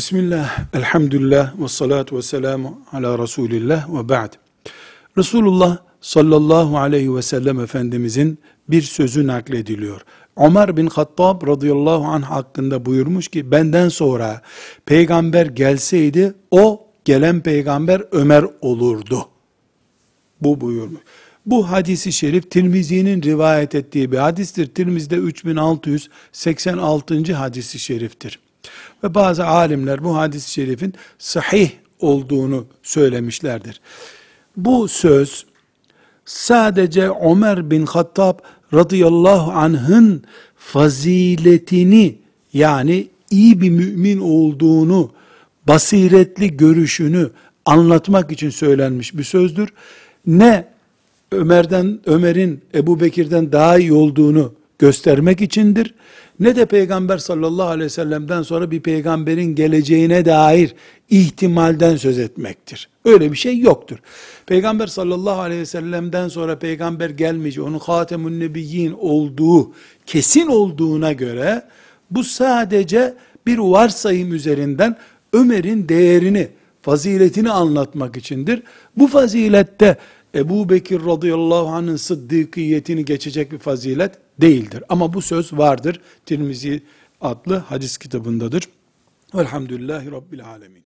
Bismillah, elhamdülillah, ve salatu ve selamu ala Resulillah ve ba'd. Resulullah sallallahu aleyhi ve sellem Efendimizin bir sözü naklediliyor. Ömer bin Hattab radıyallahu anh hakkında buyurmuş ki benden sonra peygamber gelseydi o gelen peygamber Ömer olurdu. Bu buyurmuş. Bu hadisi şerif Tirmizi'nin rivayet ettiği bir hadistir. Tirmiz'de 3686. hadisi şeriftir. Ve bazı alimler bu hadis-i şerifin sahih olduğunu söylemişlerdir. Bu söz sadece Ömer bin Hattab radıyallahu anh'ın faziletini yani iyi bir mümin olduğunu, basiretli görüşünü anlatmak için söylenmiş bir sözdür. Ne Ömer'den Ömer'in Ebu Bekir'den daha iyi olduğunu göstermek içindir. Ne de Peygamber sallallahu aleyhi ve sellem'den sonra bir peygamberin geleceğine dair ihtimalden söz etmektir. Öyle bir şey yoktur. Peygamber sallallahu aleyhi ve sellem'den sonra peygamber gelmeyecek, onun hatemun nebiyyin olduğu kesin olduğuna göre bu sadece bir varsayım üzerinden Ömer'in değerini, faziletini anlatmak içindir. Bu fazilette Ebu Bekir radıyallahu anh'ın sıddıkiyetini geçecek bir fazilet değildir. Ama bu söz vardır. Tirmizi adlı hadis kitabındadır. Velhamdülillahi Rabbil Alemin.